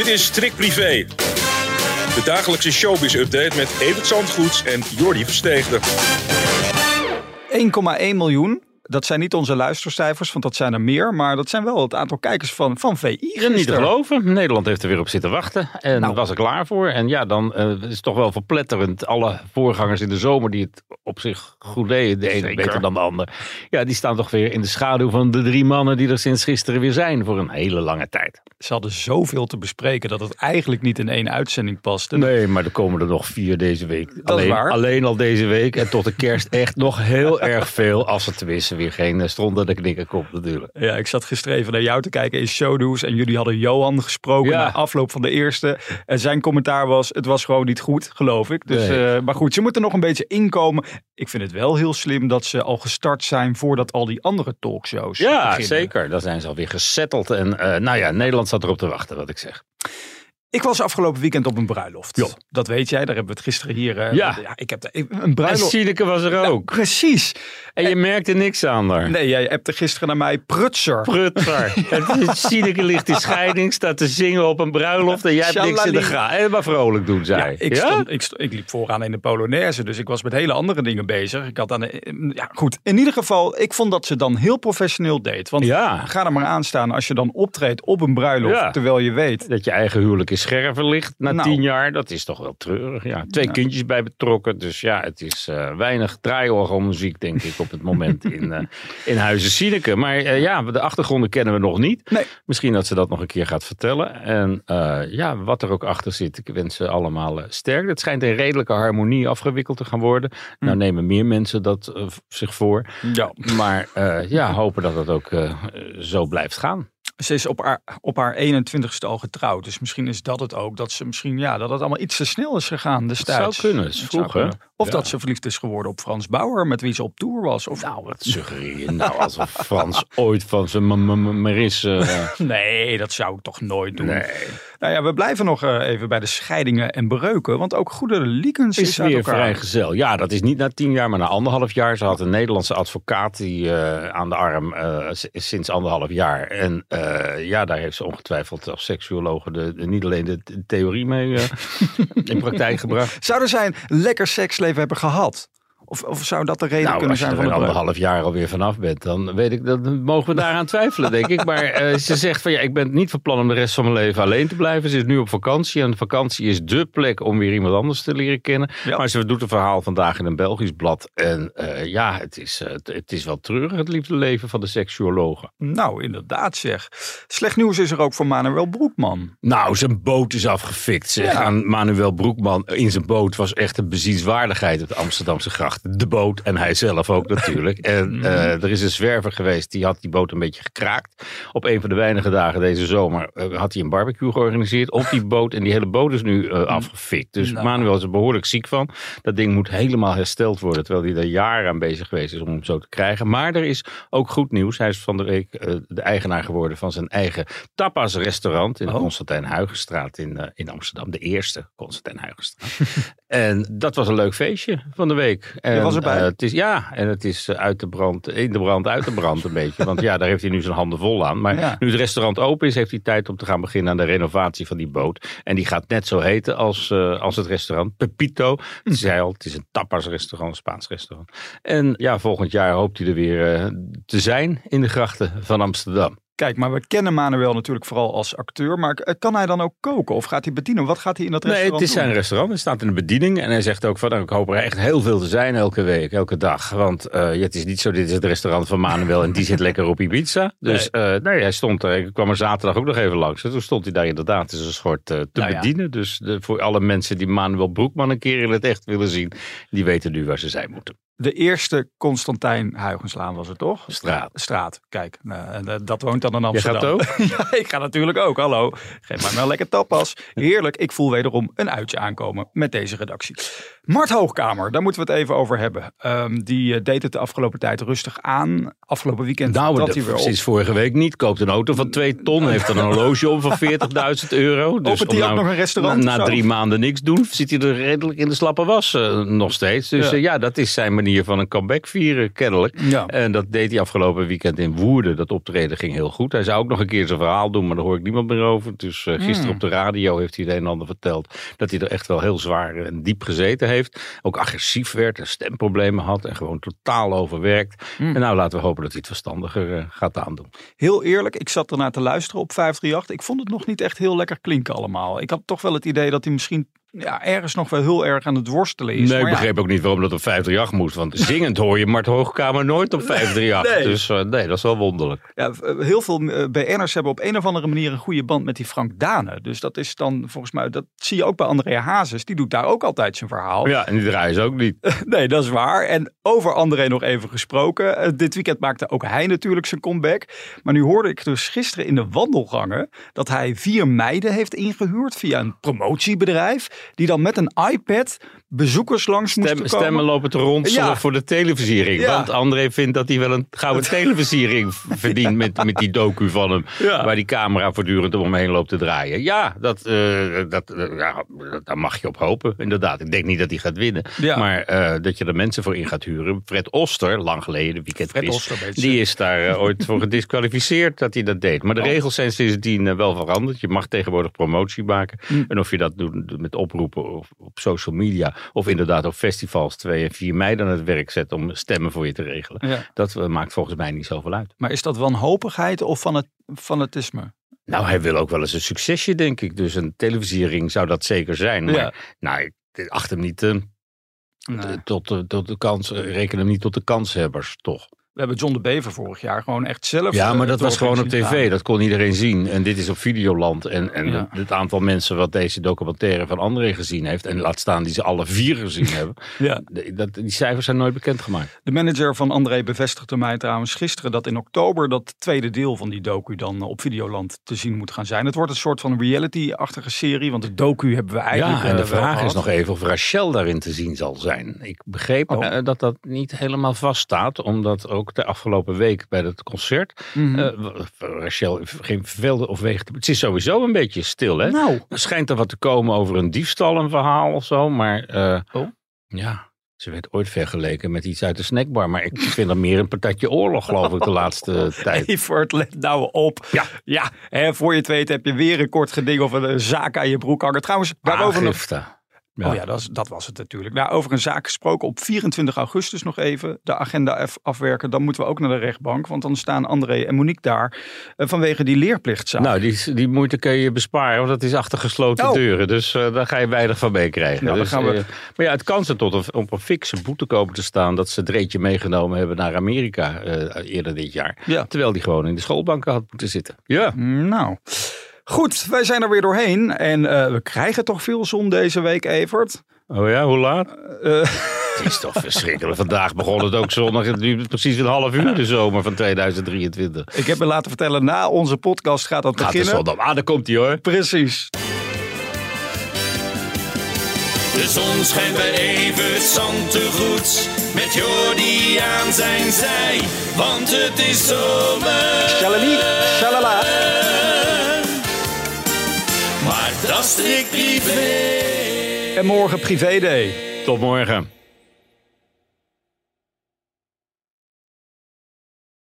Dit is Trick Privé. De dagelijkse showbiz-update met Evert Zandgoeds en Jordi Versteegde. 1,1 miljoen. Dat zijn niet onze luistercijfers, want dat zijn er meer. Maar dat zijn wel het aantal kijkers van, van VI Ja, niet te gisteren. geloven. Nederland heeft er weer op zitten wachten. En Nou. was er klaar voor. En ja, dan eh, is het toch wel verpletterend. Alle voorgangers in de zomer die het op zich goed deden. De ene Zeker. beter dan de ander. Ja, die staan toch weer in de schaduw van de drie mannen die er sinds gisteren weer zijn. Voor een hele lange tijd. Ze hadden zoveel te bespreken dat het eigenlijk niet in één uitzending paste. Nee, maar er komen er nog vier deze week. alleen, waar. alleen al deze week. En tot de kerst echt nog heel erg veel. Als er tenminste weer geen eh, stront aan de knikker komt natuurlijk. Ja, ik zat gisteren even naar jou te kijken in Showdoes. En jullie hadden Johan gesproken Ja. na afloop van de eerste. En zijn commentaar was, het was gewoon niet goed, geloof ik. Dus, Nee. eh, maar goed, ze moeten nog een beetje inkomen. Ik vind het wel heel slim dat ze al gestart zijn voordat al die andere talkshows Ja, beginnen. zeker. Dan zijn ze alweer gesetteld. En eh, nou ja, Nederland zat erop te wachten, wat ik zeg. Ik was afgelopen weekend op een bruiloft. Ja. Dat weet jij, daar hebben we het gisteren hier... eh, Ja. ik heb de- een En bruiloft... Sineke was er ook. precies. En je merkte niks aan haar. Nee, jij hebt er gisteren naar mij prutser. Prutser. Het Sineke ligt in scheiding, staat te zingen op een bruiloft en jij hebt niks in de Shalali. gra. En maar vrolijk doen Ja, zij. ik, stond, ik, ik liep vooraan in de Polonaise, dus ik was met hele andere dingen bezig. Ik had aan ja, goed. In ieder geval, ik vond dat ze dan heel professioneel deed. Want Ja. ga er maar aan staan als je dan optreedt op een bruiloft, Ja. terwijl je weet. Dat je eigen huwelijk in scherven ligt na Nou. tien jaar, dat is toch wel treurig. Ja, twee kindjes bij betrokken. Dus ja, het is eh, weinig draaiorgelmuziek, denk ik, op het moment in, eh in Huizen Sineke. Maar eh, ja, de achtergronden kennen we nog niet. Nee. Misschien dat ze dat nog een keer gaat vertellen. En ja, wat er ook achter zit, ik wens ze allemaal sterk. Het schijnt in redelijke harmonie afgewikkeld te gaan worden. Nou nemen meer mensen dat zich voor. Ja. Maar ja, hopen dat het ook zo blijft gaan. Ze is op haar, op haar 21ste al getrouwd. Dus misschien is dat het ook. Dat ze misschien, ja, dat het allemaal iets te snel is gegaan destijds. zou kunnen, is Het zou kunnen. Of Ja. dat ze verliefd is geworden op Frans Bauer, met wie ze op tour was. Of Nou, wat suggereer je nou alsof Frans ooit van zijn m- m- m- Maris... eh, Nee, dat zou ik toch nooit doen. nee. Nou ja, we blijven nog eh, even bij de scheidingen en bereuken. Want ook Goede Liekens is, Is weer elkaar. vrijgezel. Ja, dat is niet na tien jaar, maar na anderhalf jaar. Ze had een Nederlandse advocaat die eh, aan de arm eh, sinds anderhalf jaar. En ja, daar heeft ze ongetwijfeld als seksuologe de, de- niet alleen de, de theorie mee in praktijk gebracht. Zouden zij een lekker seksleven hebben gehad? Of, of zou dat de reden Nou, kunnen als je zijn er een anderhalf jaar alweer vanaf bent, dan weet ik, dan mogen we daaraan twijfelen, denk ik. Maar eh, ze zegt van ja, ik ben niet van plan om de rest van mijn leven alleen te blijven. Ze is nu op vakantie en vakantie is dé plek om weer iemand anders te leren kennen. Ja. Maar ze doet een verhaal vandaag in een Belgisch blad. En eh, ja, het is, eh, het, het is wel treurig, het liefdeleven van de seksuologen. Nou, inderdaad zeg. Slecht nieuws is er ook voor Manuel Broekman. Nou, zijn boot is afgefikt. Zeg. Ja. Aan Manuel Broekman in zijn boot was echt een bezienswaardigheid op de Amsterdamse gracht. De boot en hij zelf ook natuurlijk. En eh, er is een zwerver geweest, die had die boot een beetje gekraakt. Op een van de weinige dagen deze zomer eh, had hij een barbecue georganiseerd op die boot. En die hele boot is nu eh, afgefikt. Dus Nou. Manuel is er behoorlijk ziek van. Dat ding moet helemaal hersteld worden. Terwijl hij er jaren aan bezig geweest is om hem zo te krijgen. Maar er is ook goed nieuws. Hij is van de week de eigenaar geworden van zijn eigen tapas restaurant in de Oh. Constantijn Huygenstraat in, in Amsterdam. De eerste Constantijn Huygenstraat. en dat was een leuk feestje van de week. En, was erbij? eh, het is, ja, en het is eh, uit de brand, in de brand, uit de brand een beetje. Want ja, daar heeft hij nu zijn handen vol aan. Maar Ja. nu het restaurant open is, heeft hij tijd om te gaan beginnen aan de renovatie van die boot. En die gaat net zo heten als, eh, als het restaurant. Pepito. Het is al, het is een tapas restaurant, een Spaans restaurant. En ja, volgend jaar hoopt hij er weer te zijn in de grachten van Amsterdam. Kijk, maar we kennen Manuel natuurlijk vooral als acteur. Maar eh, kan hij dan ook koken of gaat hij bedienen? Wat gaat hij in dat Nee, restaurant het is zijn restaurant. Hij staat in de bediening. En hij zegt ook van, nou, ik hoop er echt heel veel te zijn elke week, elke dag. Want eh, het is niet zo, dit is het restaurant van Manuel en die zit lekker op Ibiza. Dus nee, nee hij stond er. Ik kwam er zaterdag ook nog even langs. En toen stond hij daar inderdaad als een soort eh, te Nou ja. bedienen. Dus de, voor alle mensen die Manuel Broekman een keer in het echt willen zien, die weten nu waar ze zijn moeten. De eerste Constantijn Huigenslaan was het toch? Straat. Straat, kijk. nou, eh, dat woont dan in Je Amsterdam. gaat ook? ja, ik ga natuurlijk ook. Hallo. Geef mij maar lekker tapas. Heerlijk. Ik voel wederom een uitje aankomen met deze redactie. Mart Hoogkamer, daar moeten we het even over hebben. Ehm, die eh, deed het de afgelopen tijd rustig aan. Afgelopen weekend Nou, de- hij weer op. sinds vorige week niet. Koopt een auto van 2 ton. Heeft een horloge om van 40.000 euro. Dus Opent hij ook nog een restaurant Na, drie maanden niks doen, zit hij er redelijk in de slappe was eh, nog steeds. Dus Ja. ja. ja, dat is zijn manier manier van een comeback vieren, kennelijk. Ja. En dat deed hij afgelopen weekend in Woerden. Dat optreden ging heel goed. Hij zou ook nog een keer zijn verhaal doen, maar daar hoor ik niemand meer over. Dus eh, gisteren op de radio heeft hij het een en ander verteld. Dat hij er echt wel heel zwaar en diep gezeten heeft. Ook agressief werd en stemproblemen had. En gewoon totaal overwerkt. Hmm. En nou, laten we hopen dat hij het verstandiger eh, gaat aandoen. Heel eerlijk, ik zat ernaar te luisteren op 538. Ik vond het nog niet echt heel lekker klinken allemaal. Ik had toch wel het idee dat hij misschien ja, ergens nog wel heel erg aan het worstelen is. Nee, ik ja, begreep ook niet waarom dat op 538 moest. Want zingend hoor je Mart Hoogkamer nooit op 538. Nee. Dus eh, nee, dat is wel wonderlijk. Ja, v- heel veel eh, BN'ers hebben op een of andere manier een goede band met die Frank Dane. Dus dat is dan volgens mij, dat zie je ook bij Andrea Hazes. Die doet daar ook altijd zijn verhaal. Ja, en die draaien ze ook niet. Nee, dat is waar. En over André nog even gesproken. Eh, dit weekend maakte ook hij natuurlijk zijn comeback. Maar nu hoorde ik dus gisteren in de wandelgangen dat hij vier meiden heeft ingehuurd via een promotiebedrijf. Die dan met een iPad bezoekers langs Stem, moesten komen. stemmen lopen te Ja. voor de televisiering. Ja. Want André vindt dat hij wel een gouden televisiering verdient met, met die docu van hem. Waar die camera voortdurend om hem heen loopt te draaien. Ja, dat, eh, dat, eh, ja, daar mag je op hopen. Inderdaad. Ik denk niet dat hij gaat winnen. Maar eh, dat je er mensen voor in gaat huren. Fred Oster, lang geleden, weekend Fred Oster, die is daar ooit voor gedisqualificeerd dat hij dat deed. Maar de Oh. regels zijn sindsdien wel veranderd. Je mag tegenwoordig promotie maken. Hm. En of je dat doet met oproepen of op social media of inderdaad op festivals 2 en 4 mei dan het werk zet om stemmen voor je te regelen. Ja. Dat eh, maakt volgens mij niet zoveel uit. Maar is dat wanhopigheid of van het fanatisme? Nou, hij wil ook wel eens een succesje, denk ik. Dus een televisiering zou dat zeker zijn. Maar Ja. nou, ik acht hem niet eh, Nee. tot, de- tot de kans, eh, reken hem niet tot de kanshebbers, toch? We hebben John de Bever vorig jaar gewoon echt zelf. Ja, eh, maar dat door was gewoon op tv. gaan. Dat kon iedereen zien. En dit is op Videoland. En, en Ja. het aantal mensen wat deze documentaire van André gezien heeft. En laat staan die ze alle vier gezien hebben. Ja. Dat, die cijfers zijn nooit bekendgemaakt. De manager van André bevestigde mij trouwens gisteren dat in oktober dat tweede deel van die docu dan op Videoland te zien moet gaan zijn. Het wordt een soort van reality-achtige serie, want de docu hebben we eigenlijk ja, en de eh, vraag is gehad. nog even of Rachel daarin te zien zal zijn. Ik begreep Oh. eh, dat dat niet helemaal vaststaat. Omdat ook de afgelopen week bij het concert. W- Rachel geen verveelde of weegt. Het is sowieso een beetje stil, hè? nou, Er schijnt er wat te komen over een diefstal, een verhaal of zo. Maar eh, Oh. ja, ze werd ooit vergeleken met iets uit de snackbar. Maar ik vind dat meer een patatje oorlog, geloof ik, de laatste tijd. Evert, let nou op. Ja. ja hè, voor je het weet heb je weer een kort geding of een, zaak aan je broek hangen. Trouwens, daarover nog Oh ja, dat, is, dat was het natuurlijk. Nou, over een zaak gesproken op 24 augustus nog even de agenda af- afwerken. Dan moeten we ook naar de rechtbank, want dan staan André en Monique daar eh, vanwege die leerplichtzaak. Nou, die, die moeite kun je besparen, want dat is achter gesloten Oh. deuren. Dus eh, daar ga je weinig van meekrijgen. Nou, dan dus, gaan we- eh, maar ja, het kan ze tot een, op een fikse boete komen te staan... dat ze Dreetje meegenomen hebben naar Amerika eerder dit jaar. Ja. Terwijl die gewoon in de schoolbanken had moeten zitten. Ja. Nou, goed, wij zijn er weer doorheen en eh, we krijgen toch veel zon deze week, Evert. Oh ja, hoe laat? Eh, Het is toch verschrikkelijk. Vandaag begon het ook zondag. Het duurt precies een half uur de zomer van 2023. ik heb me laten vertellen, na onze podcast gaat dat Gaat de beginnen. zon op. Ah, daar komt hij hoor. Precies. De zon schijnt bij Evert Zantegoed. Met Jordi aan zijn zij. Want het is zomer. Shalali, shalala. Strikt privé. En morgen privé day. Tot morgen.